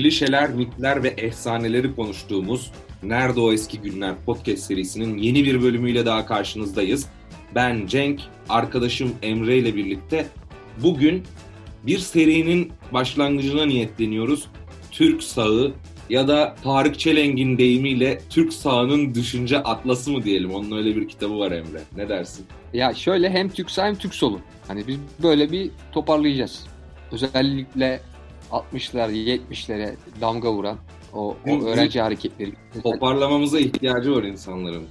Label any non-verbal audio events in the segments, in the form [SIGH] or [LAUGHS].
klişeler, mitler ve efsaneleri konuştuğumuz Nerede O Eski Günler podcast serisinin yeni bir bölümüyle daha karşınızdayız. Ben Cenk, arkadaşım Emre ile birlikte bugün bir serinin başlangıcına niyetleniyoruz. Türk Sağı ya da Tarık Çelengin deyimiyle Türk Sağı'nın düşünce atlası mı diyelim. Onun öyle bir kitabı var Emre. Ne dersin? Ya şöyle hem Türk Sağ hem Türk Solu. Hani biz böyle bir toparlayacağız. Özellikle 60'lar, 70'lere damga vuran o, o öğrenci hareketleri. Toparlamamıza ihtiyacı var insanların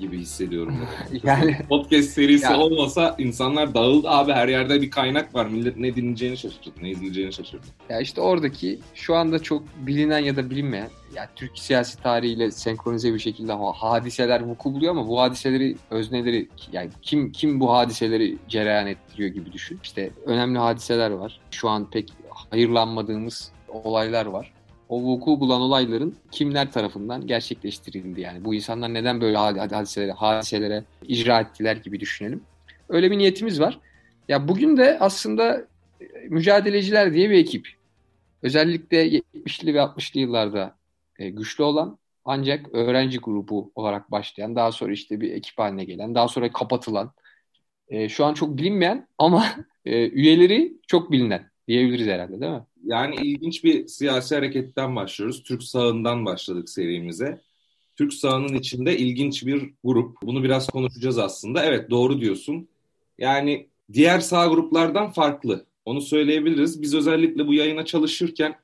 gibi hissediyorum. [LAUGHS] yani Podcast serisi Yani- olmasa insanlar dağıldı abi her yerde bir kaynak var. Millet ne dinleyeceğini şaşırdı, ne izleyeceğini şaşırdı. ya işte oradaki şu anda çok bilinen ya da bilinmeyen ya Türk siyasi tarihiyle senkronize bir şekilde ha- hadiseler vuku buluyor ama bu hadiseleri özneleri yani kim kim bu hadiseleri cereyan ettiriyor gibi düşün. İşte önemli hadiseler var. Şu an pek hayırlanmadığımız olaylar var. O vuku bulan olayların kimler tarafından gerçekleştirildi yani. Bu insanlar neden böyle had- hadiselere, hadiselere icra ettiler gibi düşünelim. Öyle bir niyetimiz var. Ya bugün de aslında e, mücadeleciler diye bir ekip. Özellikle 70'li ve 60'lı yıllarda e, güçlü olan ancak öğrenci grubu olarak başlayan, daha sonra işte bir ekip haline gelen, daha sonra kapatılan, e, şu an çok bilinmeyen ama [LAUGHS] üyeleri çok bilinen diyebiliriz herhalde değil mi? Yani ilginç bir siyasi hareketten başlıyoruz. Türk sağından başladık serimize. Türk sağının içinde ilginç bir grup. Bunu biraz konuşacağız aslında. Evet doğru diyorsun. Yani diğer sağ gruplardan farklı. Onu söyleyebiliriz. Biz özellikle bu yayına çalışırken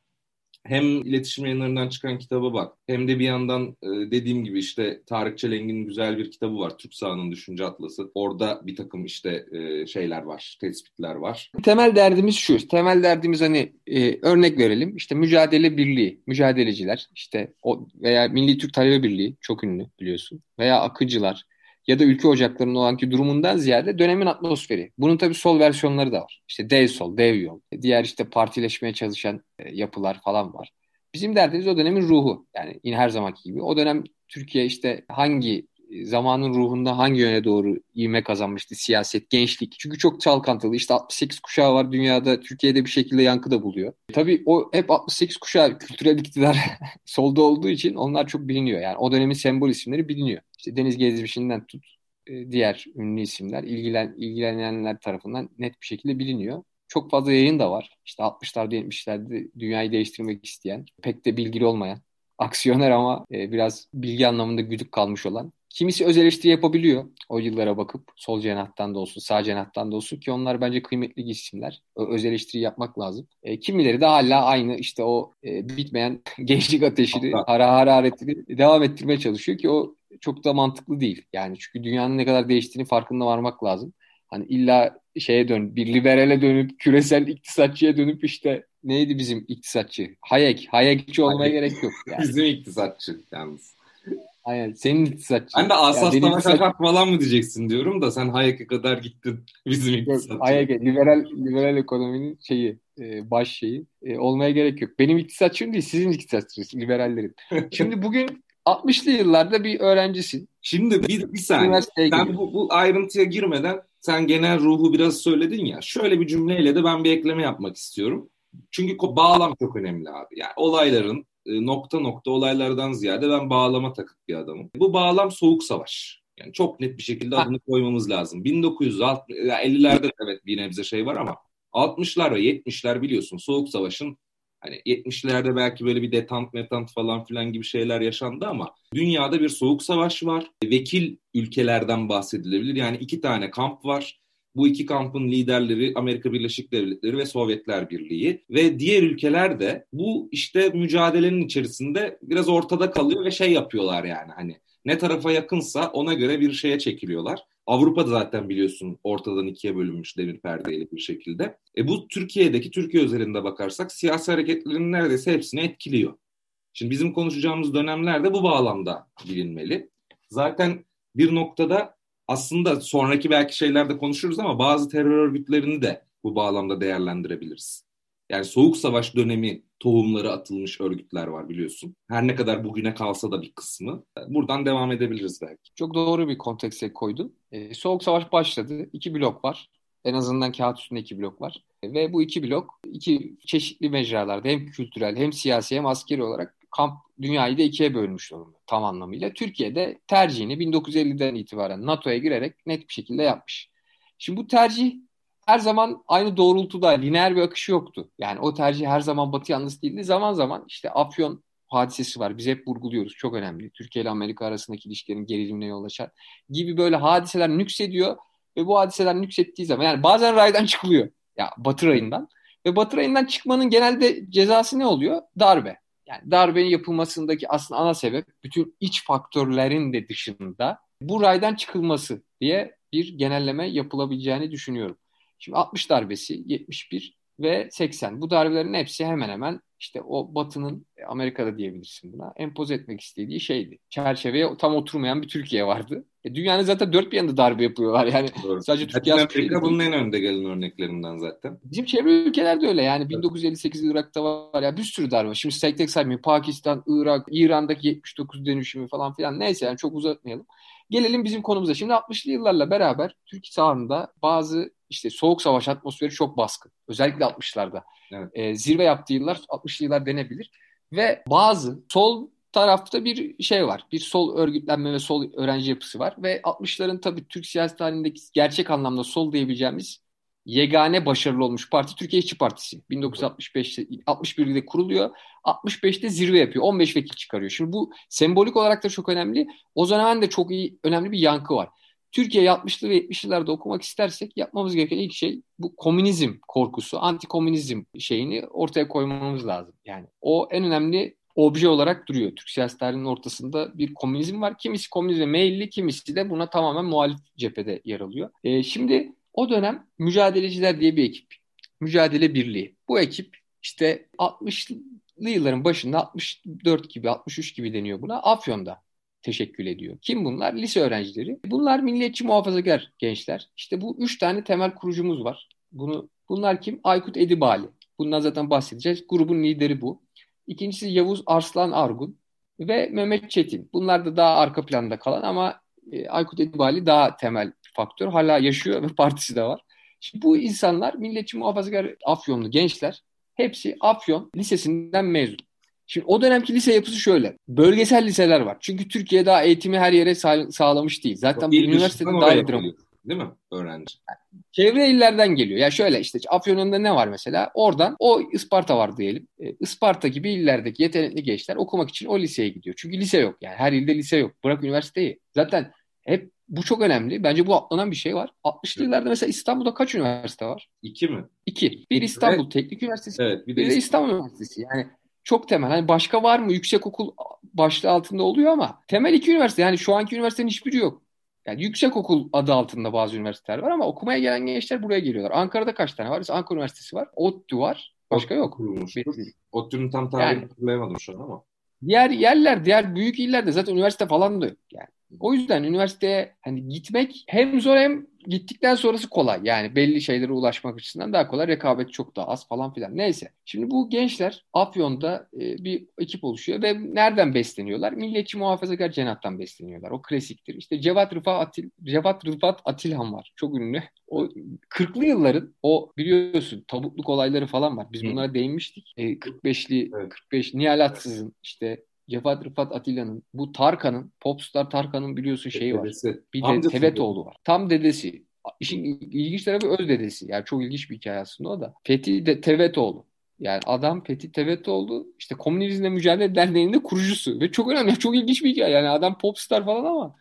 hem iletişim yayınlarından çıkan kitaba bak hem de bir yandan e, dediğim gibi işte Tarık Çelengin güzel bir kitabı var. Türk Sağının Düşünce Atlası. Orada bir takım işte e, şeyler var, tespitler var. Temel derdimiz şu. Temel derdimiz hani e, örnek verelim. İşte mücadele birliği, mücadeleciler işte o veya Milli Türk Talebe Birliği çok ünlü biliyorsun. Veya akıcılar ya da ülke ocaklarının olanki durumundan ziyade dönemin atmosferi. Bunun tabii sol versiyonları da var. İşte dev sol, dev yol. Diğer işte partileşmeye çalışan e, yapılar falan var. Bizim derdimiz o dönemin ruhu. Yani yine her zamanki gibi. O dönem Türkiye işte hangi e, zamanın ruhunda hangi yöne doğru ivme kazanmıştı siyaset, gençlik. Çünkü çok çalkantılı. İşte 68 kuşağı var dünyada. Türkiye'de bir şekilde yankı da buluyor. Tabii o hep 68 kuşağı kültürel iktidar [LAUGHS] solda olduğu için onlar çok biliniyor. Yani o dönemin sembol isimleri biliniyor. İşte Deniz Gezmiş'inden tut e, diğer ünlü isimler ilgilen, ilgilenenler tarafından net bir şekilde biliniyor. Çok fazla yayın da var. İşte 60'larda 70'lerde dünyayı değiştirmek isteyen, pek de bilgili olmayan, aksiyoner ama e, biraz bilgi anlamında güdük kalmış olan. Kimisi öz eleştiri yapabiliyor o yıllara bakıp sol cenahtan da olsun sağ cenahtan da olsun ki onlar bence kıymetli isimler. O öz eleştiri yapmak lazım. E, kimileri de hala aynı işte o e, bitmeyen [LAUGHS] gençlik ateşini, hara hararetini devam ettirmeye çalışıyor ki o çok da mantıklı değil. Yani çünkü dünyanın ne kadar değiştiğini farkında varmak lazım. Hani illa şeye dön, bir liberale dönüp küresel iktisatçıya dönüp işte neydi bizim iktisatçı? Hayek. Hayekçi olmaya Hayek. gerek yok. [LAUGHS] Yani, Bizim iktisatçı yalnız. aynen, senin iktisatçı. Ben de Asas Yani benim Savaş iktisat- Akat falan mı diyeceksin diyorum da sen Hayek'e kadar gittin [LAUGHS] bizim iktisatçı. Hayek, liberal, liberal ekonominin şeyi, e, baş şeyi e, olmaya gerek yok. Benim iktisatçım değil, sizin iktisatçınız, liberallerin. [LAUGHS] Şimdi bugün 60'lı yıllarda bir öğrencisin. Şimdi bir, bir saniye. Sen bu, bu ayrıntıya girmeden sen genel ruhu biraz söyledin ya. Şöyle bir cümleyle de ben bir ekleme yapmak istiyorum. Çünkü bağlam çok önemli abi. Yani olayların e, nokta nokta olaylardan ziyade ben bağlama takık bir adamım. Bu bağlam soğuk savaş. Yani çok net bir şekilde adını koymamız lazım. 1960 ya 50'lerde de evet bir nebze şey var ama 60'lar ve 70'ler biliyorsun soğuk savaşın hani 70'lerde belki böyle bir detant metant falan filan gibi şeyler yaşandı ama dünyada bir soğuk savaş var. Vekil ülkelerden bahsedilebilir. Yani iki tane kamp var. Bu iki kampın liderleri Amerika Birleşik Devletleri ve Sovyetler Birliği ve diğer ülkeler de bu işte mücadelenin içerisinde biraz ortada kalıyor ve şey yapıyorlar yani hani ne tarafa yakınsa ona göre bir şeye çekiliyorlar. Avrupa'da zaten biliyorsun ortadan ikiye bölünmüş demir perdeyle bir şekilde. E bu Türkiye'deki Türkiye özelinde bakarsak siyasi hareketlerin neredeyse hepsini etkiliyor. Şimdi bizim konuşacağımız dönemlerde bu bağlamda bilinmeli. Zaten bir noktada aslında sonraki belki şeylerde konuşuruz ama bazı terör örgütlerini de bu bağlamda değerlendirebiliriz. Yani soğuk savaş dönemi tohumları atılmış örgütler var biliyorsun. Her ne kadar bugüne kalsa da bir kısmı. Buradan devam edebiliriz belki. Çok doğru bir kontekste koydun. Ee, Soğuk Savaş başladı. İki blok var. En azından kağıt üstünde iki blok var. Ve bu iki blok iki çeşitli mecralarda hem kültürel hem siyasi hem askeri olarak kamp dünyayı da ikiye bölmüş durumda tam anlamıyla. Türkiye'de tercihini 1950'den itibaren NATO'ya girerek net bir şekilde yapmış. Şimdi bu tercih her zaman aynı doğrultuda lineer bir akışı yoktu. Yani o tercih her zaman Batı yanlısı değildi. Zaman zaman işte Afyon hadisesi var. Biz hep vurguluyoruz. Çok önemli. Türkiye ile Amerika arasındaki ilişkilerin gerilimine yol açar gibi böyle hadiseler nüksediyor ve bu hadiseler nüksettiği zaman yani bazen raydan [LAUGHS] çıkılıyor. Ya Batı rayından. Ve Batı rayından çıkmanın genelde cezası ne oluyor? Darbe. Yani darbenin yapılmasındaki aslında ana sebep bütün iç faktörlerin de dışında bu raydan çıkılması diye bir genelleme yapılabileceğini düşünüyorum. Şimdi 60 darbesi, 71 ve 80. Bu darbelerin hepsi hemen hemen işte o Batı'nın Amerika'da diyebilirsin buna empoze etmek istediği şeydi. Çerçeveye tam oturmayan bir Türkiye vardı. E, dünyanın zaten dört bir yanında darbe yapıyorlar. Yani [LAUGHS] Doğru. sadece Türkiye Latin Amerika bunun en önde gelen örneklerinden zaten. Bizim çevre ülkelerde öyle. Yani 1958 Irak'ta var ya bir sürü darbe. Şimdi tek tek saymayayım. Pakistan, Irak, İran'daki 79 dönüşümü falan filan. Neyse yani çok uzatmayalım. Gelelim bizim konumuza. Şimdi 60'lı yıllarla beraber Türkiye sahanında bazı işte soğuk savaş atmosferi çok baskın. Özellikle 60'larda. Evet. E, zirve yaptığı yıllar 60'lı yıllar denebilir. Ve bazı sol tarafta bir şey var. Bir sol örgütlenme ve sol öğrenci yapısı var. Ve 60'ların tabii Türk siyaset halindeki gerçek anlamda sol diyebileceğimiz yegane başarılı olmuş parti Türkiye İşçi Partisi. 1965'te 61'de kuruluyor. 65'te zirve yapıyor. 15 vekil çıkarıyor. Şimdi bu sembolik olarak da çok önemli. O zaman da çok iyi önemli bir yankı var. Türkiye 60'lı ve 70'lerde okumak istersek yapmamız gereken ilk şey bu komünizm korkusu, anti-komünizm şeyini ortaya koymamız lazım. Yani o en önemli obje olarak duruyor. Türk siyaset tarihinin ortasında bir komünizm var. Kimisi komünizme meyilli, kimisi de buna tamamen muhalif cephede yer alıyor. E, şimdi o dönem mücadeleciler diye bir ekip. Mücadele Birliği. Bu ekip işte 60'lı yılların başında 64 gibi 63 gibi deniyor buna. Afyon'da teşekkül ediyor. Kim bunlar? Lise öğrencileri. Bunlar milliyetçi muhafazakar gençler. İşte bu üç tane temel kurucumuz var. Bunu Bunlar kim? Aykut Edibali. Bundan zaten bahsedeceğiz. Grubun lideri bu. İkincisi Yavuz Arslan Argun ve Mehmet Çetin. Bunlar da daha arka planda kalan ama e, Aykut Edibali daha temel faktör. Hala yaşıyor ve [LAUGHS] partisi de var. Şimdi bu insanlar milliyetçi muhafazakar Afyonlu gençler. Hepsi Afyon Lisesi'nden mezun. Şimdi o dönemki lise yapısı şöyle. Bölgesel liseler var. Çünkü Türkiye daha eğitimi her yere sağ, sağlamış değil. Zaten bu üniversitede daha yapılıyor. Değil mi öğrenci? Çevre illerden geliyor. Ya şöyle işte Afyon'unda ne var mesela? Oradan o Isparta var diyelim. E, Isparta gibi illerdeki yetenekli gençler okumak için o liseye gidiyor. Çünkü lise yok yani. Her ilde lise yok. Bırak üniversiteyi. Zaten hep bu çok önemli. Bence bu atlanan bir şey var. 60'lı yıllarda mesela İstanbul'da kaç üniversite var? İki mi? İki. Bir İstanbul evet. Teknik Üniversitesi. Evet. Bir de, bir de İstanbul Üniversitesi. Yani çok temel. Hani başka var mı? Yüksek okul başlığı altında oluyor ama temel iki üniversite. Yani şu anki üniversitenin hiçbiri yok. Yani yüksek okul adı altında bazı üniversiteler var ama okumaya gelen gençler buraya geliyorlar. Ankara'da kaç tane var? Mesela Ankara Üniversitesi var. ODTÜ var. Başka yok. ODTÜ'nün tam tarihini yani, hatırlayamadım şu an ama. Diğer yerler, diğer büyük illerde zaten üniversite falan da yok yani. O yüzden üniversiteye hani gitmek hem zor hem gittikten sonrası kolay. Yani belli şeylere ulaşmak açısından daha kolay. Rekabet çok daha az falan filan. Neyse. Şimdi bu gençler Afyon'da e, bir ekip oluşuyor ve nereden besleniyorlar? Milliyetçi muhafazakar cenattan besleniyorlar. O klasiktir. İşte Cevat Rıfat Atil, Cevat Rıfat Atilhan var. Çok ünlü. O 40'lı yılların o biliyorsun tabutluk olayları falan var. Biz bunlara değinmiştik. E, 45'li evet. 45 Nihal Atsız'ın işte Cevat Rıfat Atilla'nın bu Tarkan'ın Popstar Tarkan'ın biliyorsun şeyi var. Dedesi. Bir de Tevetoğlu var. Tam dedesi. İşin ilginç tarafı öz dedesi. Yani çok ilginç bir hikaye aslında o da. Fethi de Tevetoğlu. Yani adam Fethi Tevetoğlu işte Komünizmle Mücadele Derneği'nin de kurucusu. Ve çok önemli, çok ilginç bir hikaye. Yani adam popstar falan ama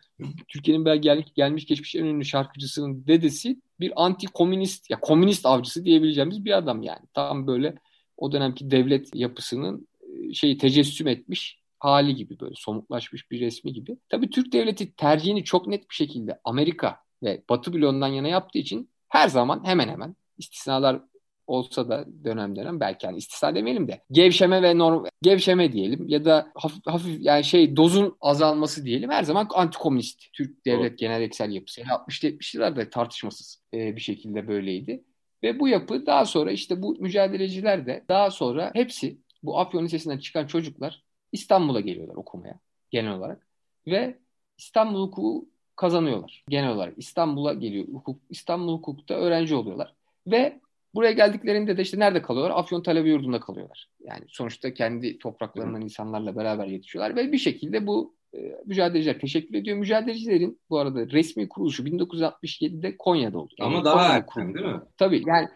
Türkiye'nin belki gel, gelmiş geçmiş en ünlü şarkıcısının dedesi bir anti komünist, ya komünist avcısı diyebileceğimiz bir adam yani. Tam böyle o dönemki devlet yapısının şeyi tecessüm etmiş hali gibi böyle somutlaşmış bir resmi gibi. Tabii Türk devleti tercihini çok net bir şekilde Amerika ve Batı bloğundan yana yaptığı için her zaman hemen hemen istisnalar olsa da dönem dönem belki yani istisna demeyelim de gevşeme ve norm gevşeme diyelim ya da hafif, hafif yani şey dozun azalması diyelim her zaman antikomünist Türk devlet evet. geleneksel yapısı. Yani 60 70'lerde tartışmasız e, bir şekilde böyleydi. Ve bu yapı daha sonra işte bu mücadeleciler de daha sonra hepsi bu Afyon Lisesi'nden çıkan çocuklar İstanbul'a geliyorlar okumaya genel olarak. Ve İstanbul hukuku kazanıyorlar genel olarak. İstanbul'a geliyor hukuk. İstanbul hukukta öğrenci oluyorlar. Ve Buraya geldiklerinde de işte nerede kalıyorlar? Afyon Talebe Yurdu'nda kalıyorlar. Yani sonuçta kendi topraklarından insanlarla beraber yetişiyorlar ve bir şekilde bu e, mücadeleciler teşekkür ediyor. Mücadelecilerin bu arada resmi kuruluşu 1967'de Konya'da oldu. Yani Ama daha Konya erken değil mi? Tabii yani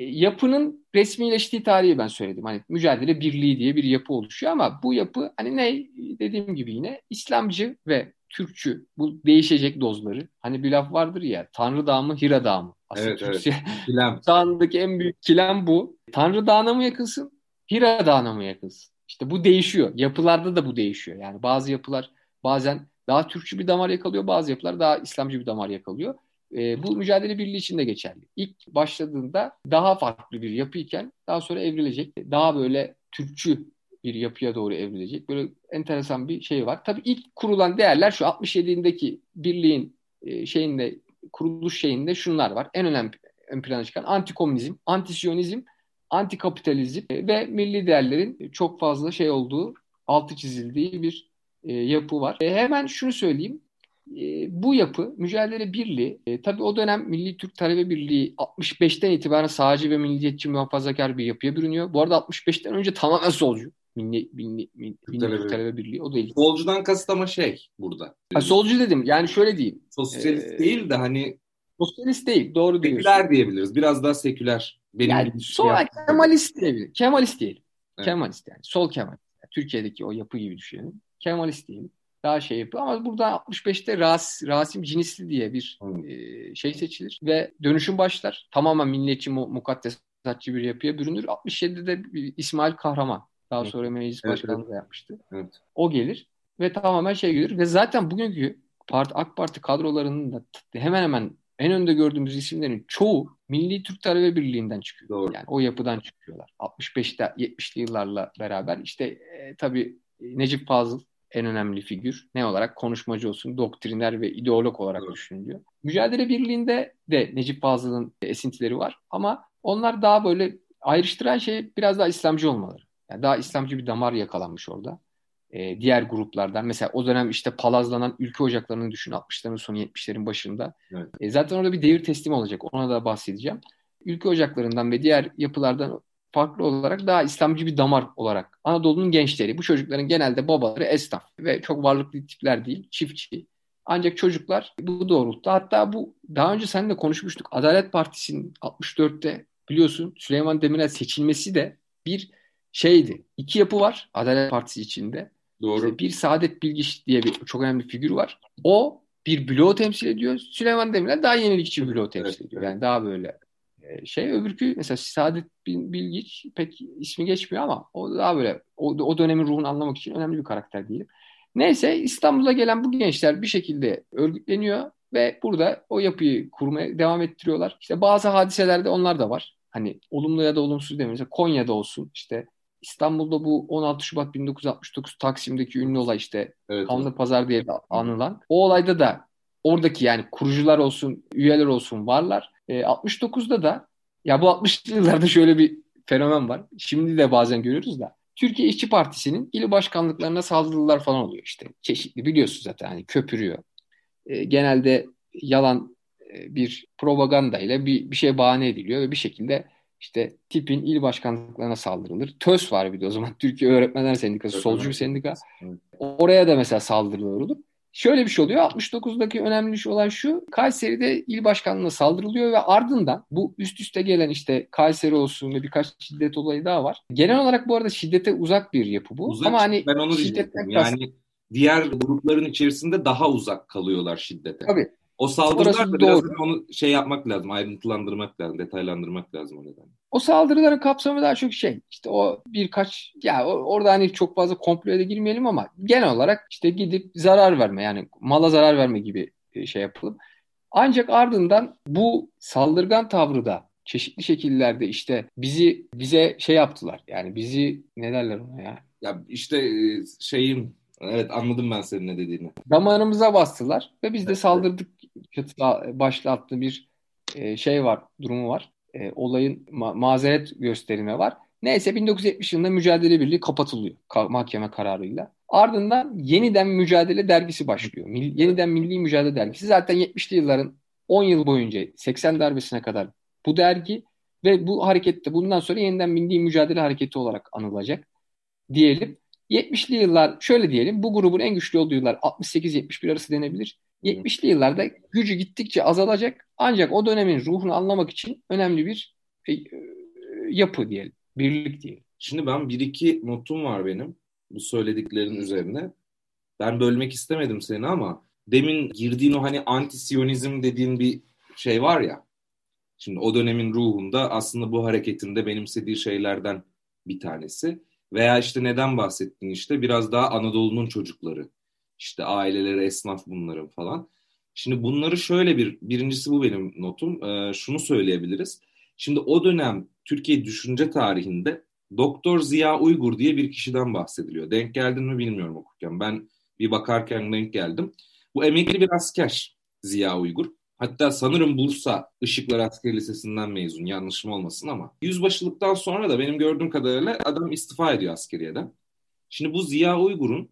yapının resmileştiği tarihi ben söyledim. Hani mücadele birliği diye bir yapı oluşuyor ama bu yapı hani ne dediğim gibi yine İslamcı ve Türkçü bu değişecek dozları. Hani bir laf vardır ya Tanrı Dağı mı Hira Dağı mı? Aslında evet Türkçe, evet. Kilem. Dağındaki [LAUGHS] en büyük kilem bu. Tanrı Dağı'na mı yakınsın? Hira Dağı'na mı yakınsın? İşte bu değişiyor. Yapılarda da bu değişiyor. Yani bazı yapılar bazen daha Türkçü bir damar yakalıyor. Bazı yapılar daha İslamcı bir damar yakalıyor. E, bu mücadele birliği için de geçerli. İlk başladığında daha farklı bir yapıyken daha sonra evrilecek. Daha böyle Türkçü bir yapıya doğru evrilecek. Böyle enteresan bir şey var. Tabii ilk kurulan değerler şu 67'indeki birliğin e, şeyinde kuruluş şeyinde şunlar var. En önemli ön plana çıkan antikomünizm, antisiyonizm, antikapitalizm ve milli değerlerin çok fazla şey olduğu, altı çizildiği bir e, yapı var. E, hemen şunu söyleyeyim. E, bu yapı mücadele birliği e, tabii o dönem Milli Türk Talebe Birliği 65'ten itibaren sağcı ve milliyetçi muhafazakar bir yapıya bürünüyor. Bu arada 65'ten önce tamamen solcu. Milli, milli, milli, milli Talebe. Talebe Birliği o değil. Solcudan kasıt ama şey burada. Ha, solcu dedim yani şöyle diyeyim. Sosyalist ee, değil de hani Sosyalist değil doğru diyorsun. Seküler diyebiliriz. Biraz daha seküler. Benim yani sol Kemalist diyebiliriz. Kemalist diyelim. Evet. Kemalist yani. Sol Kemalist. Yani Türkiye'deki o yapı gibi düşünelim. Kemalist diyelim. Daha şey yapıyor ama burada 65'te Ras, Rasim Cinisli diye bir e, şey seçilir ve dönüşüm başlar. Tamamen milliyetçi, mu, mukaddesatçı bir yapıya bürünür. 67'de İsmail Kahraman daha sonra meclis evet, başkanlığı evet. da yapmıştı. Evet. O gelir ve tamamen şey gelir ve zaten bugünkü Parti, AK Parti kadrolarının da hemen hemen en önde gördüğümüz isimlerin çoğu Milli Türk Talebe Birliği'nden çıkıyor. Doğru. Yani o yapıdan çıkıyorlar. 65'te 70'li yıllarla beraber işte e, tabii Necip Fazıl en önemli figür. Ne olarak? Konuşmacı olsun, doktriner ve ideolog olarak evet. düşünülüyor. Mücadele Birliği'nde de Necip Fazıl'ın esintileri var ama onlar daha böyle ayrıştıran şey biraz daha İslamcı olmaları. Yani daha İslamcı bir damar yakalanmış orada. Ee, diğer gruplardan mesela o dönem işte palazlanan ülke ocaklarını düşün 60'ların sonu 70'lerin başında. Evet. E, zaten orada bir devir teslimi olacak. Ona da bahsedeceğim. Ülke ocaklarından ve diğer yapılardan farklı olarak daha İslamcı bir damar olarak Anadolu'nun gençleri. Bu çocukların genelde babaları esnaf ve çok varlıklı tipler değil, çiftçi. Ancak çocuklar bu doğrultuda hatta bu daha önce seninle konuşmuştuk. Adalet Partisi'nin 64'te biliyorsun Süleyman Demirel seçilmesi de bir şeydi. İki yapı var Adalet Partisi içinde. Doğru. İşte bir Saadet Bilgiç diye bir çok önemli figür var. O bir bloğu temsil ediyor. Süleyman Demirel daha yenilikçi bir bloğu temsil ediyor. Yani daha böyle şey öbürkü mesela Saadet Bilgiç pek ismi geçmiyor ama o daha böyle o, o dönemin ruhunu anlamak için önemli bir karakter diyelim. Neyse İstanbul'a gelen bu gençler bir şekilde örgütleniyor ve burada o yapıyı kurmaya devam ettiriyorlar. İşte bazı hadiselerde onlar da var. Hani olumlu ya da olumsuz demeyiz. Konya'da olsun işte İstanbul'da bu 16 Şubat 1969 Taksim'deki ünlü olay işte evet, Kanlı evet. Pazar diye anılan. O olayda da oradaki yani kurucular olsun, üyeler olsun varlar. E, 69'da da ya bu 60'lı yıllarda şöyle bir fenomen var. Şimdi de bazen görüyoruz da. Türkiye İşçi Partisi'nin il başkanlıklarına saldırılar falan oluyor işte. Çeşitli biliyorsunuz zaten hani köpürüyor. E, genelde yalan e, bir propaganda ile bir, bir şey bahane ediliyor ve bir şekilde işte tipin il başkanlıklarına saldırılır. TÖS var bir de o zaman Türkiye Öğretmenler Sendikası, evet, solcu bir sendika. Evet. Oraya da mesela saldırılar olur. Şöyle bir şey oluyor. 69'daki önemli şey olan şu. Kayseri'de il başkanlığına saldırılıyor ve ardından bu üst üste gelen işte Kayseri olsun ve birkaç şiddet olayı daha var. Genel olarak bu arada şiddete uzak bir yapı bu. Uzak, Ama hani ben onu diyecektim. Yani diğer grupların içerisinde daha uzak kalıyorlar şiddete. Tabii. O saldırılar da biraz onu şey yapmak lazım, ayrıntılandırmak lazım, detaylandırmak lazım o nedenle. O saldırıların kapsamı daha çok şey. İşte o birkaç ya orada hani çok fazla komploya da girmeyelim ama genel olarak işte gidip zarar verme yani mala zarar verme gibi e, şey yapalım. Ancak ardından bu saldırgan tavrı da çeşitli şekillerde işte bizi bize şey yaptılar. Yani bizi ne derler ona ya? Ya işte e, şeyin Evet anladım ben senin ne dediğini. Damarımıza bastılar ve biz de saldırdık başlattığı bir e, şey var, durumu var. E, olayın ma- mazeret gösterimi var. Neyse 1970 yılında Mücadele Birliği kapatılıyor ka- mahkeme kararıyla. Ardından Yeniden Mücadele dergisi başlıyor. Mil- Yeniden Milli Mücadele dergisi zaten 70'li yılların 10 yıl boyunca 80 darbesine kadar bu dergi Ve bu harekette bundan sonra yeniden Milli Mücadele Hareketi olarak anılacak diyelim. 70'li yıllar şöyle diyelim bu grubun en güçlü olduğu yıllar 68-71 arası denebilir. 70'li yıllarda gücü gittikçe azalacak ancak o dönemin ruhunu anlamak için önemli bir e, yapı diyelim, birlik diyelim. Şimdi ben bir iki notum var benim bu söylediklerin üzerine. Ben bölmek istemedim seni ama demin girdiğin o hani anti-siyonizm dediğin bir şey var ya. Şimdi o dönemin ruhunda aslında bu hareketinde benimsediği şeylerden bir tanesi. Veya işte neden bahsettin işte biraz daha Anadolu'nun çocukları. İşte aileleri esnaf bunların falan. Şimdi bunları şöyle bir, birincisi bu benim notum. Ee, şunu söyleyebiliriz. Şimdi o dönem Türkiye düşünce tarihinde Doktor Ziya Uygur diye bir kişiden bahsediliyor. Denk geldin mi bilmiyorum okurken. Ben bir bakarken denk geldim. Bu emekli bir asker Ziya Uygur. Hatta sanırım Bursa Işıklar Asker Lisesi'nden mezun. Yanlışım olmasın ama. Yüzbaşılıktan sonra da benim gördüğüm kadarıyla adam istifa ediyor askeriyeden. Şimdi bu Ziya Uygur'un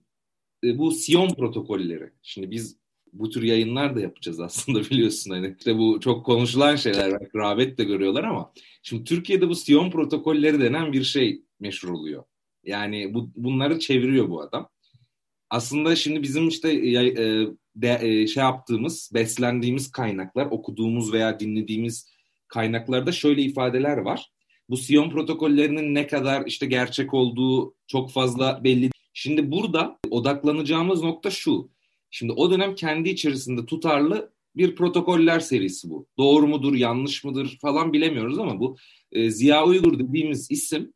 e, bu Siyon protokolleri. Şimdi biz bu tür yayınlar da yapacağız aslında [LAUGHS] biliyorsun hani işte bu çok konuşulan şeyler rağbet de görüyorlar ama şimdi Türkiye'de bu Siyon protokolleri denen bir şey meşhur oluyor. Yani bu, bunları çeviriyor bu adam. Aslında şimdi bizim işte e, e, şey yaptığımız, beslendiğimiz kaynaklar, okuduğumuz veya dinlediğimiz kaynaklarda şöyle ifadeler var. Bu Siyon protokollerinin ne kadar işte gerçek olduğu çok fazla belli. Şimdi burada odaklanacağımız nokta şu. Şimdi o dönem kendi içerisinde tutarlı bir protokoller serisi bu. Doğru mudur, yanlış mıdır falan bilemiyoruz ama bu e, Ziya Uygur dediğimiz isim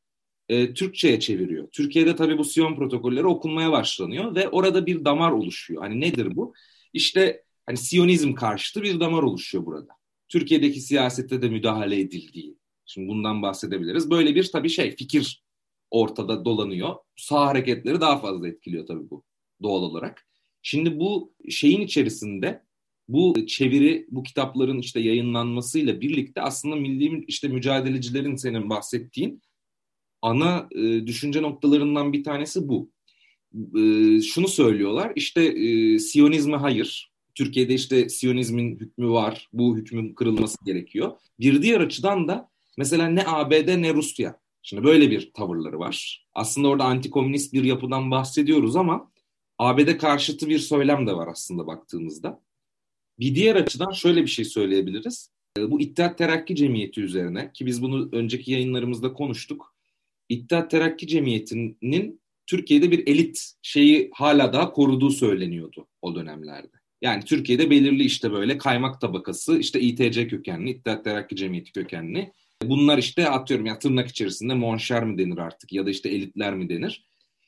e, Türkçe'ye çeviriyor. Türkiye'de tabii bu Siyon protokolleri okunmaya başlanıyor ve orada bir damar oluşuyor. Hani nedir bu? İşte hani Siyonizm karşıtı bir damar oluşuyor burada. Türkiye'deki siyasette de müdahale edildiği. Şimdi bundan bahsedebiliriz. Böyle bir tabii şey fikir ortada dolanıyor. Sağ hareketleri daha fazla etkiliyor tabii bu doğal olarak. Şimdi bu şeyin içerisinde bu çeviri, bu kitapların işte yayınlanmasıyla birlikte aslında milli işte mücadelecilerin senin bahsettiğin ana e, düşünce noktalarından bir tanesi bu. E, şunu söylüyorlar, işte e, Siyonizme hayır, Türkiye'de işte Siyonizmin hükmü var, bu hükmün kırılması gerekiyor. Bir diğer açıdan da mesela ne ABD ne Rusya. Şimdi böyle bir tavırları var. Aslında orada antikomünist bir yapıdan bahsediyoruz ama ABD karşıtı bir söylem de var aslında baktığımızda. Bir diğer açıdan şöyle bir şey söyleyebiliriz. E, bu İttihat Terakki Cemiyeti üzerine ki biz bunu önceki yayınlarımızda konuştuk. İttihat Terakki Cemiyeti'nin Türkiye'de bir elit şeyi hala daha koruduğu söyleniyordu o dönemlerde. Yani Türkiye'de belirli işte böyle kaymak tabakası, işte İTC kökenli, İttihat Terakki Cemiyeti kökenli. Bunlar işte atıyorum ya tırnak içerisinde monşer mi denir artık ya da işte elitler mi denir.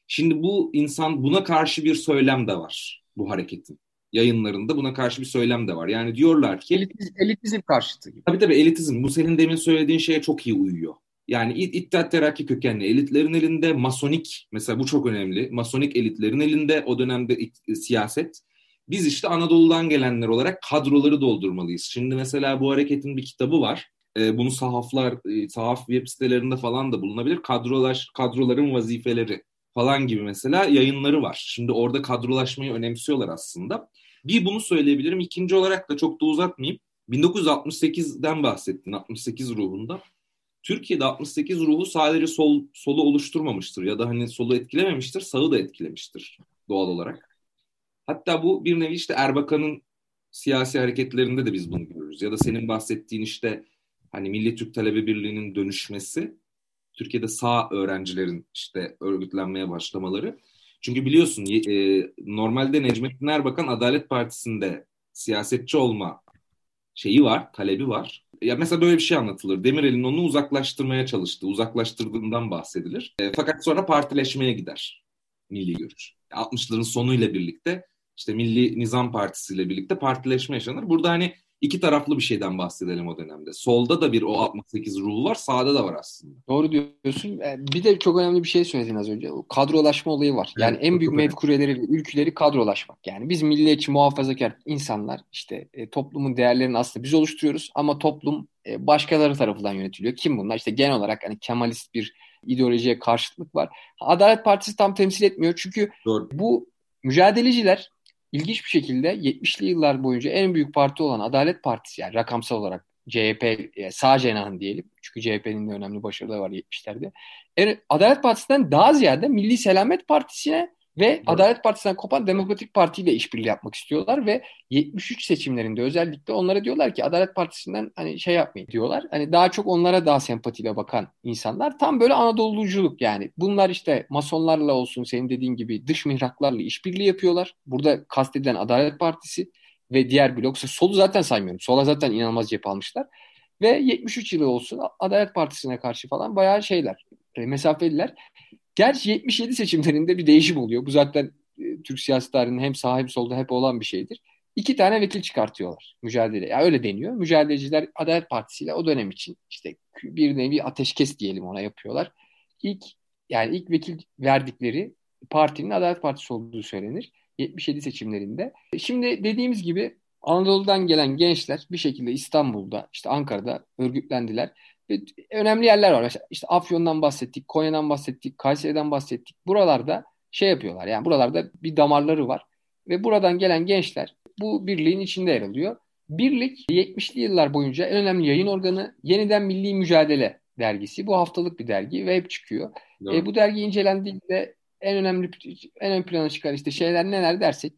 Şimdi bu insan buna karşı bir söylem de var bu hareketin. Yayınlarında buna karşı bir söylem de var. Yani diyorlar ki... Elitizm, elitizm karşıtı gibi. Tabii tabii elitizm. Bu senin demin söylediğin şeye çok iyi uyuyor. Yani İttihat Terakki kökenli elitlerin elinde masonik, mesela bu çok önemli, masonik elitlerin elinde o dönemde siyaset. Biz işte Anadolu'dan gelenler olarak kadroları doldurmalıyız. Şimdi mesela bu hareketin bir kitabı var. Ee, bunu sahaflar, e, sahaf web sitelerinde falan da bulunabilir. Kadrolar, kadroların vazifeleri falan gibi mesela yayınları var. Şimdi orada kadrolaşmayı önemsiyorlar aslında. Bir bunu söyleyebilirim. İkinci olarak da çok da uzatmayayım. 1968'den bahsettin, 68 ruhunda. Türkiye'de 68 ruhu sadece sol, solu oluşturmamıştır ya da hani solu etkilememiştir, sağı da etkilemiştir doğal olarak. Hatta bu bir nevi işte Erbakan'ın siyasi hareketlerinde de biz bunu görürüz. Ya da senin bahsettiğin işte hani Milli Türk Talebe Birliği'nin dönüşmesi Türkiye'de sağ öğrencilerin işte örgütlenmeye başlamaları. Çünkü biliyorsun e, normalde Necmettin Erbakan Adalet Partisi'nde siyasetçi olma şeyi var, talebi var. Ya mesela böyle bir şey anlatılır. Demirel'in onu uzaklaştırmaya çalıştı. Uzaklaştırdığından bahsedilir. E, fakat sonra partileşmeye gider milli görüş. 60'ların sonuyla birlikte işte Milli Nizam Partisi ile birlikte partileşme yaşanır. Burada hani iki taraflı bir şeyden bahsedelim o dönemde. Solda da bir o 68 ruhu var, sağda da var aslında. Doğru diyorsun. E, bir de çok önemli bir şey söyledin az önce. O kadrolaşma olayı var. Yani evet, en büyük mevkureleri ve ülküleri kadrolaşmak. Yani biz milliyetçi, muhafazakar insanlar işte e, toplumun değerlerini aslında biz oluşturuyoruz ama toplum e, başkaları tarafından yönetiliyor. Kim bunlar? İşte genel olarak hani Kemalist bir ideolojiye karşıtlık var. Adalet Partisi tam temsil etmiyor çünkü Doğru. bu mücadeleciler ilginç bir şekilde 70'li yıllar boyunca en büyük parti olan Adalet Partisi yani rakamsal olarak CHP e, sağ cenahın diyelim. Çünkü CHP'nin de önemli başarıları var 70'lerde. Yani Adalet Partisi'nden daha ziyade Milli Selamet Partisi'ne ve evet. Adalet Partisi'nden kopan Demokratik Parti ile işbirliği yapmak istiyorlar ve 73 seçimlerinde özellikle onlara diyorlar ki Adalet Partisi'nden hani şey yapmayın diyorlar. Hani daha çok onlara daha sempatiyle bakan insanlar tam böyle Anadoluculuk yani. Bunlar işte masonlarla olsun senin dediğin gibi dış mihraklarla işbirliği yapıyorlar. Burada kastedilen Adalet Partisi ve diğer blok. Solu zaten saymıyorum. Sola zaten inanılmaz cep almışlar. Ve 73 yılı olsun Adalet Partisi'ne karşı falan bayağı şeyler, e, mesafeliler. Gerçi 77 seçimlerinde bir değişim oluyor. Bu zaten e, Türk siyasi tarihinin hem sağ hem solda hep olan bir şeydir. İki tane vekil çıkartıyorlar mücadele. Ya öyle deniyor. Mücadeleciler Adalet Partisi ile o dönem için işte bir nevi ateşkes diyelim ona yapıyorlar. İlk yani ilk vekil verdikleri partinin Adalet Partisi olduğu söylenir. 77 seçimlerinde. Şimdi dediğimiz gibi Anadolu'dan gelen gençler bir şekilde İstanbul'da, işte Ankara'da örgütlendiler. Önemli yerler var. Mesela işte Afyon'dan bahsettik, Konya'dan bahsettik, Kayseri'den bahsettik. Buralarda şey yapıyorlar. Yani buralarda bir damarları var. Ve buradan gelen gençler bu birliğin içinde yer alıyor. Birlik 70'li yıllar boyunca en önemli yayın organı Yeniden Milli Mücadele dergisi. Bu haftalık bir dergi ve hep çıkıyor. E, bu dergi incelendiğinde en önemli en ön plana çıkan işte şeyler neler dersek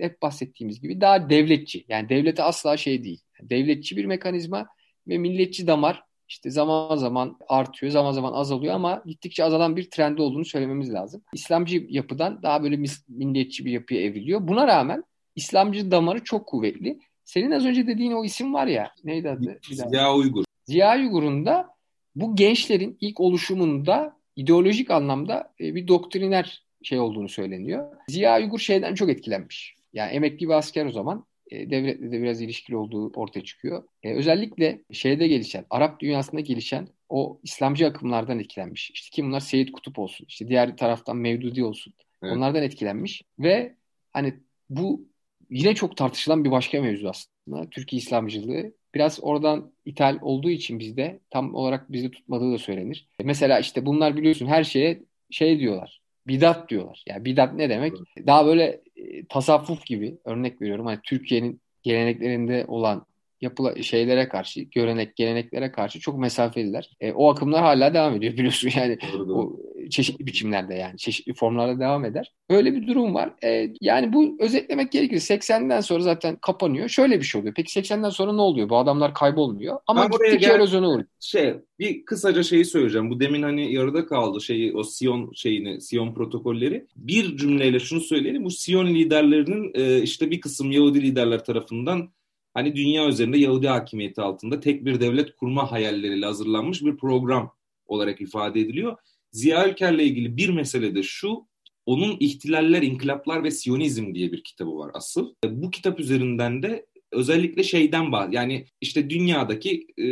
hep bahsettiğimiz gibi daha devletçi. Yani devlete asla şey değil. Devletçi bir mekanizma ve milletçi damar işte zaman zaman artıyor, zaman zaman azalıyor ama gittikçe azalan bir trendi olduğunu söylememiz lazım. İslamcı yapıdan daha böyle milliyetçi bir yapıya evriliyor. Buna rağmen İslamcı damarı çok kuvvetli. Senin az önce dediğin o isim var ya, neydi adı? Ziya Uygur. Ziya Uygur'un da bu gençlerin ilk oluşumunda ideolojik anlamda e, bir doktriner şey olduğunu söyleniyor. Ziya Uygur şeyden çok etkilenmiş. Yani emekli bir asker o zaman e, devletle de biraz ilişkili olduğu ortaya çıkıyor. E, özellikle şeyde gelişen, Arap dünyasında gelişen o İslamcı akımlardan etkilenmiş. İşte kim bunlar? Seyit Kutup olsun. İşte diğer taraftan Mevdudi olsun. Evet. Onlardan etkilenmiş ve hani bu yine çok tartışılan bir başka mevzu aslında. Türkiye İslamcılığı biraz oradan ithal olduğu için bizde tam olarak bizde tutmadığı da söylenir. Mesela işte bunlar biliyorsun her şeye şey diyorlar. Bidat diyorlar. Yani bidat ne demek? Daha böyle e, tasavvuf gibi örnek veriyorum. Hani Türkiye'nin geleneklerinde olan yapıla şeylere karşı, görenek, geleneklere karşı çok mesafeliler. E, o akımlar hala devam ediyor [LAUGHS] biliyorsun yani. Doğru, O, çeşitli biçimlerde yani çeşitli formlarda devam eder. Böyle bir durum var. E, yani bu özetlemek gerekirse 80'den sonra zaten kapanıyor. Şöyle bir şey oluyor. Peki 80'den sonra ne oluyor? Bu adamlar kaybolmuyor. Ama gittikçe gel- erozyona uğruyor. Şey, bir kısaca şeyi söyleyeceğim. Bu demin hani yarıda kaldı şeyi o Sion şeyini, Sion protokolleri. Bir cümleyle şunu söyleyelim. Bu Sion liderlerinin e, işte bir kısım Yahudi liderler tarafından hani dünya üzerinde Yahudi hakimiyeti altında tek bir devlet kurma hayalleriyle hazırlanmış bir program olarak ifade ediliyor. Ziya Ülker'le ilgili bir mesele de şu, onun İhtilaller, İnkılaplar ve Siyonizm diye bir kitabı var asıl. Bu kitap üzerinden de özellikle şeyden bahsediyor. Yani işte dünyadaki e,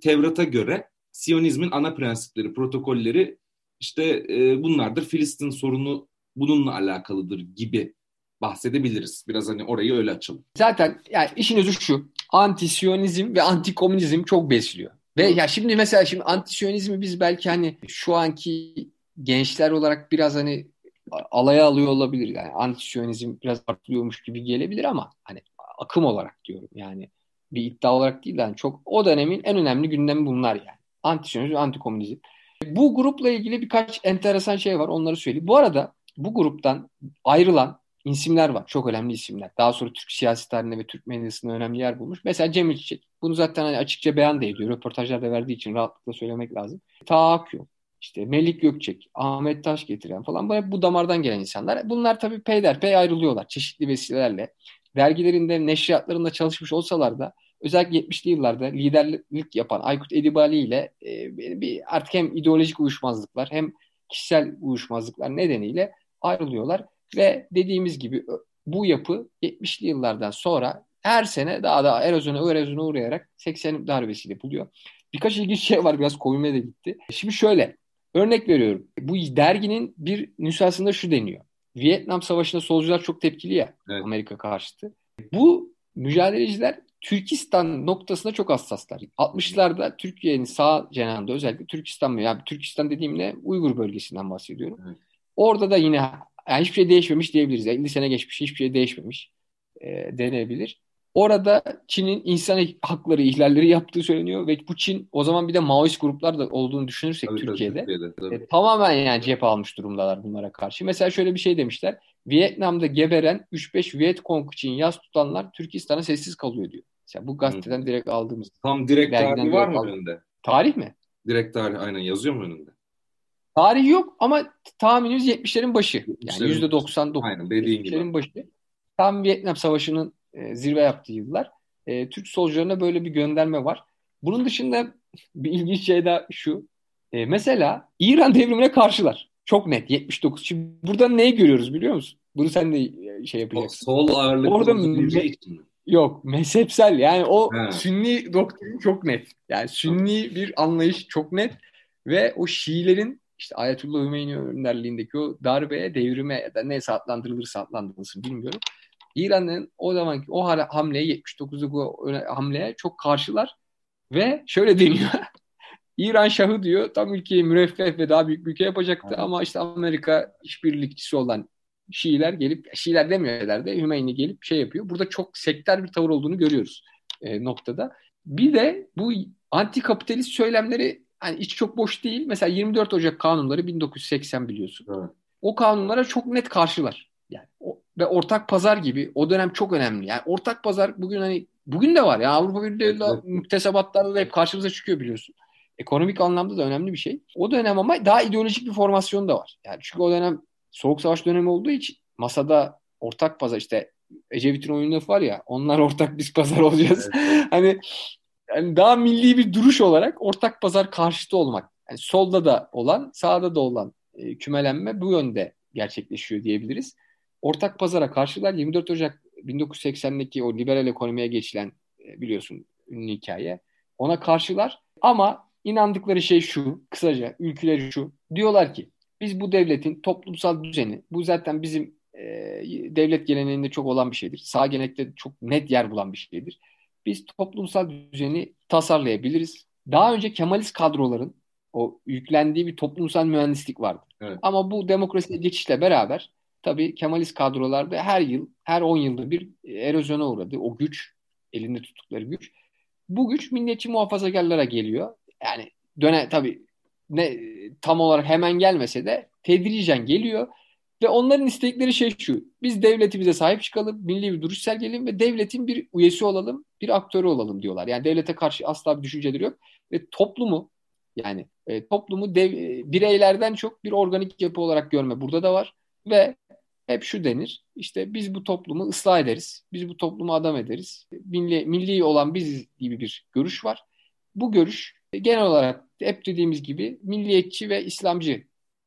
Tevrat'a göre Siyonizmin ana prensipleri, protokolleri işte e, bunlardır. Filistin sorunu bununla alakalıdır gibi bahsedebiliriz. Biraz hani orayı öyle açalım. Zaten yani işin özü şu. Anti-Siyonizm ve anti-komünizm çok besliyor. Ve ya şimdi mesela şimdi anti-Siyonizmi biz belki hani şu anki gençler olarak biraz hani alaya alıyor olabilir. Yani anti-Siyonizm biraz artılıyormuş gibi gelebilir ama hani akım olarak diyorum. Yani bir iddia olarak değil yani çok o dönemin en önemli gündemi bunlar yani. Anti-Siyonizm, anti-komünizm. Bu grupla ilgili birkaç enteresan şey var. Onları söyleyeyim. Bu arada bu gruptan ayrılan isimler var. Çok önemli isimler. Daha sonra Türk siyasi tarihinde ve Türk medyasında önemli yer bulmuş. Mesela Cemil Çiçek. Bunu zaten hani açıkça beyan da ediyor. Röportajlarda verdiği için rahatlıkla söylemek lazım. Taha Akyol, işte Melik Gökçek, Ahmet Taş getiren falan bu bu damardan gelen insanlar. Bunlar tabii peyderpey ayrılıyorlar çeşitli vesilelerle. Dergilerinde, neşriyatlarında çalışmış olsalar da özellikle 70'li yıllarda liderlik yapan Aykut Edibali ile e, bir artık hem ideolojik uyuşmazlıklar hem kişisel uyuşmazlıklar nedeniyle ayrılıyorlar. Ve dediğimiz gibi bu yapı 70'li yıllardan sonra her sene daha da erozyona erozyona uğrayarak 80 darbesiyle buluyor. Birkaç ilginç şey var biraz koymaya da gitti. Şimdi şöyle örnek veriyorum. Bu derginin bir nüshasında şu deniyor. Vietnam Savaşı'nda solcular çok tepkili ya evet. Amerika karşıtı. Bu mücadeleciler Türkistan noktasında çok hassaslar. 60'larda Türkiye'nin sağ cenahında özellikle Türkistan yani Türkistan dediğimde Uygur bölgesinden bahsediyorum. Evet. Orada da yine yani hiçbir şey değişmemiş diyebiliriz. 50 sene geçmiş hiçbir şey değişmemiş e, denebilir. Orada Çin'in insan hakları ihlalleri yaptığı söyleniyor ve bu Çin o zaman bir de Maoist gruplar da olduğunu düşünürsek tabii, Türkiye'de, Türkiye'de tabii. E, tamamen yani cephe almış durumdalar bunlara karşı. Mesela şöyle bir şey demişler. Vietnam'da geberen 3-5 Viet Cong için yaz tutanlar Türkistan'a sessiz kalıyor diyor. Mesela bu gazeteden Hı. direkt aldığımız. Tam direkt tarihi var mı önünde? Tarih mi? Direkt tarih aynen yazıyor mu önünde? Tarih yok ama tahminimiz 70'lerin başı. Yani %99. Aynen dediğin gibi. başı. Tam Vietnam Savaşı'nın e, zirve yaptığı yıllar. E, Türk solcularına böyle bir gönderme var. Bunun dışında [LAUGHS] bir ilginç şey daha şu. E, mesela İran devrimine karşılar. Çok net 79. Şimdi burada neyi görüyoruz biliyor musun? Bunu sen de e, şey yapacaksın. Sol ağırlıklı Orada için Yok mezhepsel yani o He. sünni doktrin çok net. Yani sünni bir anlayış çok net ve o Şiilerin işte Ayetullah Hümeyni önderliğindeki o darbeye, devrime ya da neyse adlandırılırsa adlandırılsın bilmiyorum. İran'ın o zamanki o hamleye 79'luk hamleye çok karşılar ve şöyle deniyor. [LAUGHS] İran Şahı diyor tam ülkeyi müreffeh ve daha büyük bir ülke yapacaktı evet. ama işte Amerika işbirlikçisi olan Şiiler gelip Şiiler demiyorlar da Hümeyni gelip şey yapıyor. Burada çok sektör bir tavır olduğunu görüyoruz e, noktada. Bir de bu anti kapitalist söylemleri hani hiç çok boş değil. Mesela 24 Ocak kanunları 1980 biliyorsun. Evet. O kanunlara çok net karşılar. Yani o, ve ortak pazar gibi o dönem çok önemli. Yani ortak pazar bugün hani bugün de var ya Avrupa Birliği evet. müktesebatlarda da hep karşımıza çıkıyor biliyorsun. Ekonomik anlamda da önemli bir şey. O dönem ama daha ideolojik bir formasyon da var. Yani çünkü o dönem Soğuk Savaş dönemi olduğu için masada ortak pazar işte Ecevit'in oyunu var ya onlar ortak biz pazar olacağız. Evet. [LAUGHS] hani yani daha milli bir duruş olarak ortak pazar karşıtı olmak. Yani solda da olan, sağda da olan e, kümelenme bu yönde gerçekleşiyor diyebiliriz. Ortak pazara karşılar 24 Ocak 1980'deki o liberal ekonomiye geçilen e, biliyorsun ünlü hikaye. Ona karşılar ama inandıkları şey şu, kısaca ülkeleri şu. Diyorlar ki biz bu devletin toplumsal düzeni, bu zaten bizim e, devlet geleneğinde çok olan bir şeydir. Sağ gelenekte çok net yer bulan bir şeydir biz toplumsal düzeni tasarlayabiliriz. Daha önce Kemalist kadroların o yüklendiği bir toplumsal mühendislik vardı. Evet. Ama bu demokrasiye geçişle beraber tabii Kemalist kadrolarda her yıl, her 10 yılda bir erozyona uğradı. O güç, elinde tuttukları güç. Bu güç milliyetçi muhafazakarlara geliyor. Yani döne tabii ne tam olarak hemen gelmese de tedricen geliyor ve onların istekleri şey şu. Biz devletimize sahip çıkalım, milli bir duruş sergileyelim ve devletin bir üyesi olalım, bir aktörü olalım diyorlar. Yani devlete karşı asla bir düşünceleri yok. Ve toplumu yani e, toplumu dev, e, bireylerden çok bir organik yapı olarak görme burada da var. Ve hep şu denir. İşte biz bu toplumu ıslah ederiz. Biz bu toplumu adam ederiz. Milli, milli olan biziz gibi bir görüş var. Bu görüş genel olarak hep dediğimiz gibi milliyetçi ve İslamcı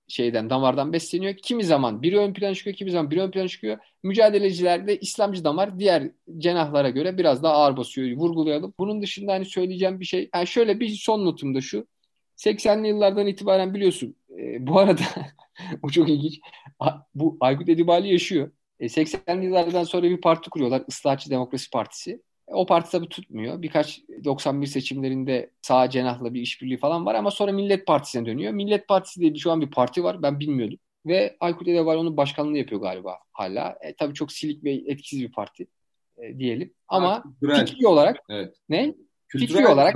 şeyden damardan besleniyor. Kimi zaman biri ön plana çıkıyor, kimi zaman biri ön plana çıkıyor. Mücadelecilerde İslamcı damar diğer cenahlara göre biraz daha ağır basıyor. Vurgulayalım. Bunun dışında hani söyleyeceğim bir şey. Yani şöyle bir son notum da şu. 80'li yıllardan itibaren biliyorsun. E, bu arada [LAUGHS] o çok ilginç. Bu Aykut Edibali yaşıyor. E, 80'li yıllardan sonra bir parti kuruyorlar. Islahatçı Demokrasi Partisi. O parti tabii tutmuyor. Birkaç 91 seçimlerinde sağ cenahla bir işbirliği falan var ama sonra Millet Partisi'ne dönüyor. Millet Partisi diye şu an bir parti var. Ben bilmiyordum. Ve Aykut Edeval onun başkanlığını yapıyor galiba hala. E, tabii çok silik ve etkisiz bir parti e, diyelim. Ama ha, fikri olarak evet. ne? Kültürel fikri olarak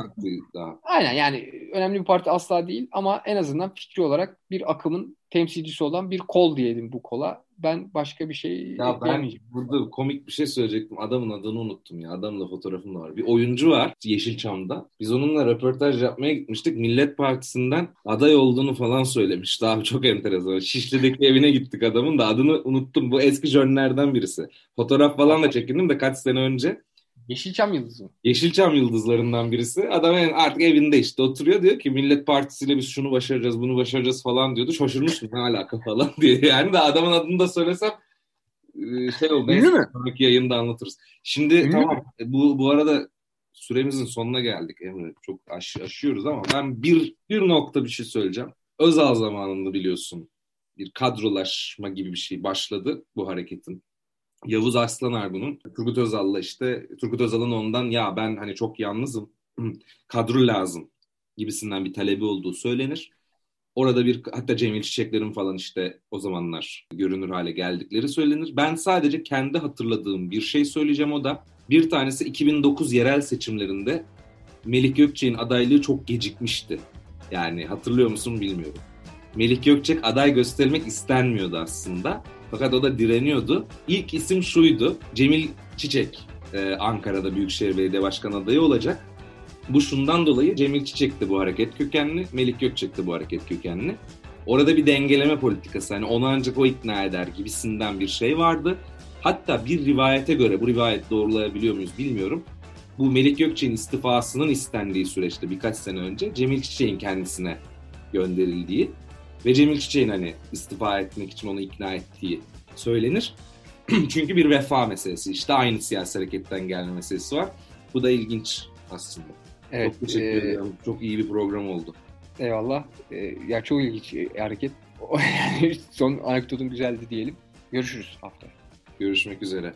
daha. aynen yani önemli bir parti asla değil ama en azından fikri olarak bir akımın temsilcisi olan bir kol diyelim bu kola ben başka bir şey ya ben burada komik bir şey söyleyecektim. Adamın adını unuttum ya. Adamla fotoğrafım da var. Bir oyuncu var Yeşilçam'da. Biz onunla röportaj yapmaya gitmiştik. Millet Partisi'nden aday olduğunu falan söylemiş. Daha çok enteresan. Şişli'deki evine gittik adamın da adını unuttum. Bu eski jönlerden birisi. Fotoğraf falan da çekindim de kaç sene önce. Yeşilçam Yıldızı mı? Yeşilçam Yıldızlarından birisi. Adam artık evinde işte oturuyor diyor ki Millet Partisi'yle biz şunu başaracağız bunu başaracağız falan diyordu. Şaşırmıştım ne alaka falan diye. [LAUGHS] Yani de adamın adını da söylesem e, şey oldu. Ünlü mü? Sonraki yayında anlatırız. Şimdi Ünlü tamam mi? bu, bu arada süremizin sonuna geldik Emre. Çok aş, aşıyoruz ama ben bir, bir nokta bir şey söyleyeceğim. Özal zamanında biliyorsun bir kadrolaşma gibi bir şey başladı bu hareketin. Yavuz Arslan Argun'un Turgut Özal'la işte Turgut Özal'ın ondan ya ben hani çok yalnızım [CLEARS THROAT] kadro lazım gibisinden bir talebi olduğu söylenir. Orada bir hatta Cemil Çiçekler'in falan işte o zamanlar görünür hale geldikleri söylenir. Ben sadece kendi hatırladığım bir şey söyleyeceğim o da Bir tanesi 2009 yerel seçimlerinde Melik Gökçek'in adaylığı çok gecikmişti. Yani hatırlıyor musun bilmiyorum. Melik Gökçek aday göstermek istenmiyordu aslında. Fakat o da direniyordu. İlk isim şuydu. Cemil Çiçek e, Ankara'da Büyükşehir Belediye Başkanı adayı olacak. Bu şundan dolayı Cemil Çiçek de bu hareket kökenli, Melik Gökçek de bu hareket kökenli. Orada bir dengeleme politikası hani onu ancak o ikna eder gibisinden bir şey vardı. Hatta bir rivayete göre bu rivayet doğrulayabiliyor muyuz bilmiyorum. Bu Melik Gökçek'in istifasının istendiği süreçte birkaç sene önce Cemil Çiçek'in kendisine gönderildiği ve Cemil Çiçek'in hani istifa etmek için onu ikna ettiği söylenir. [CLEARS THROAT] Çünkü bir vefa meselesi işte aynı siyasi hareketten gelme meselesi var. Bu da ilginç aslında. Evet, çok teşekkür e, ederim. Çok iyi bir program oldu. Eyvallah. E, ya çok ilginç hareket. [LAUGHS] Son anekdotun güzeldi diyelim. Görüşürüz haftaya. Görüşmek üzere.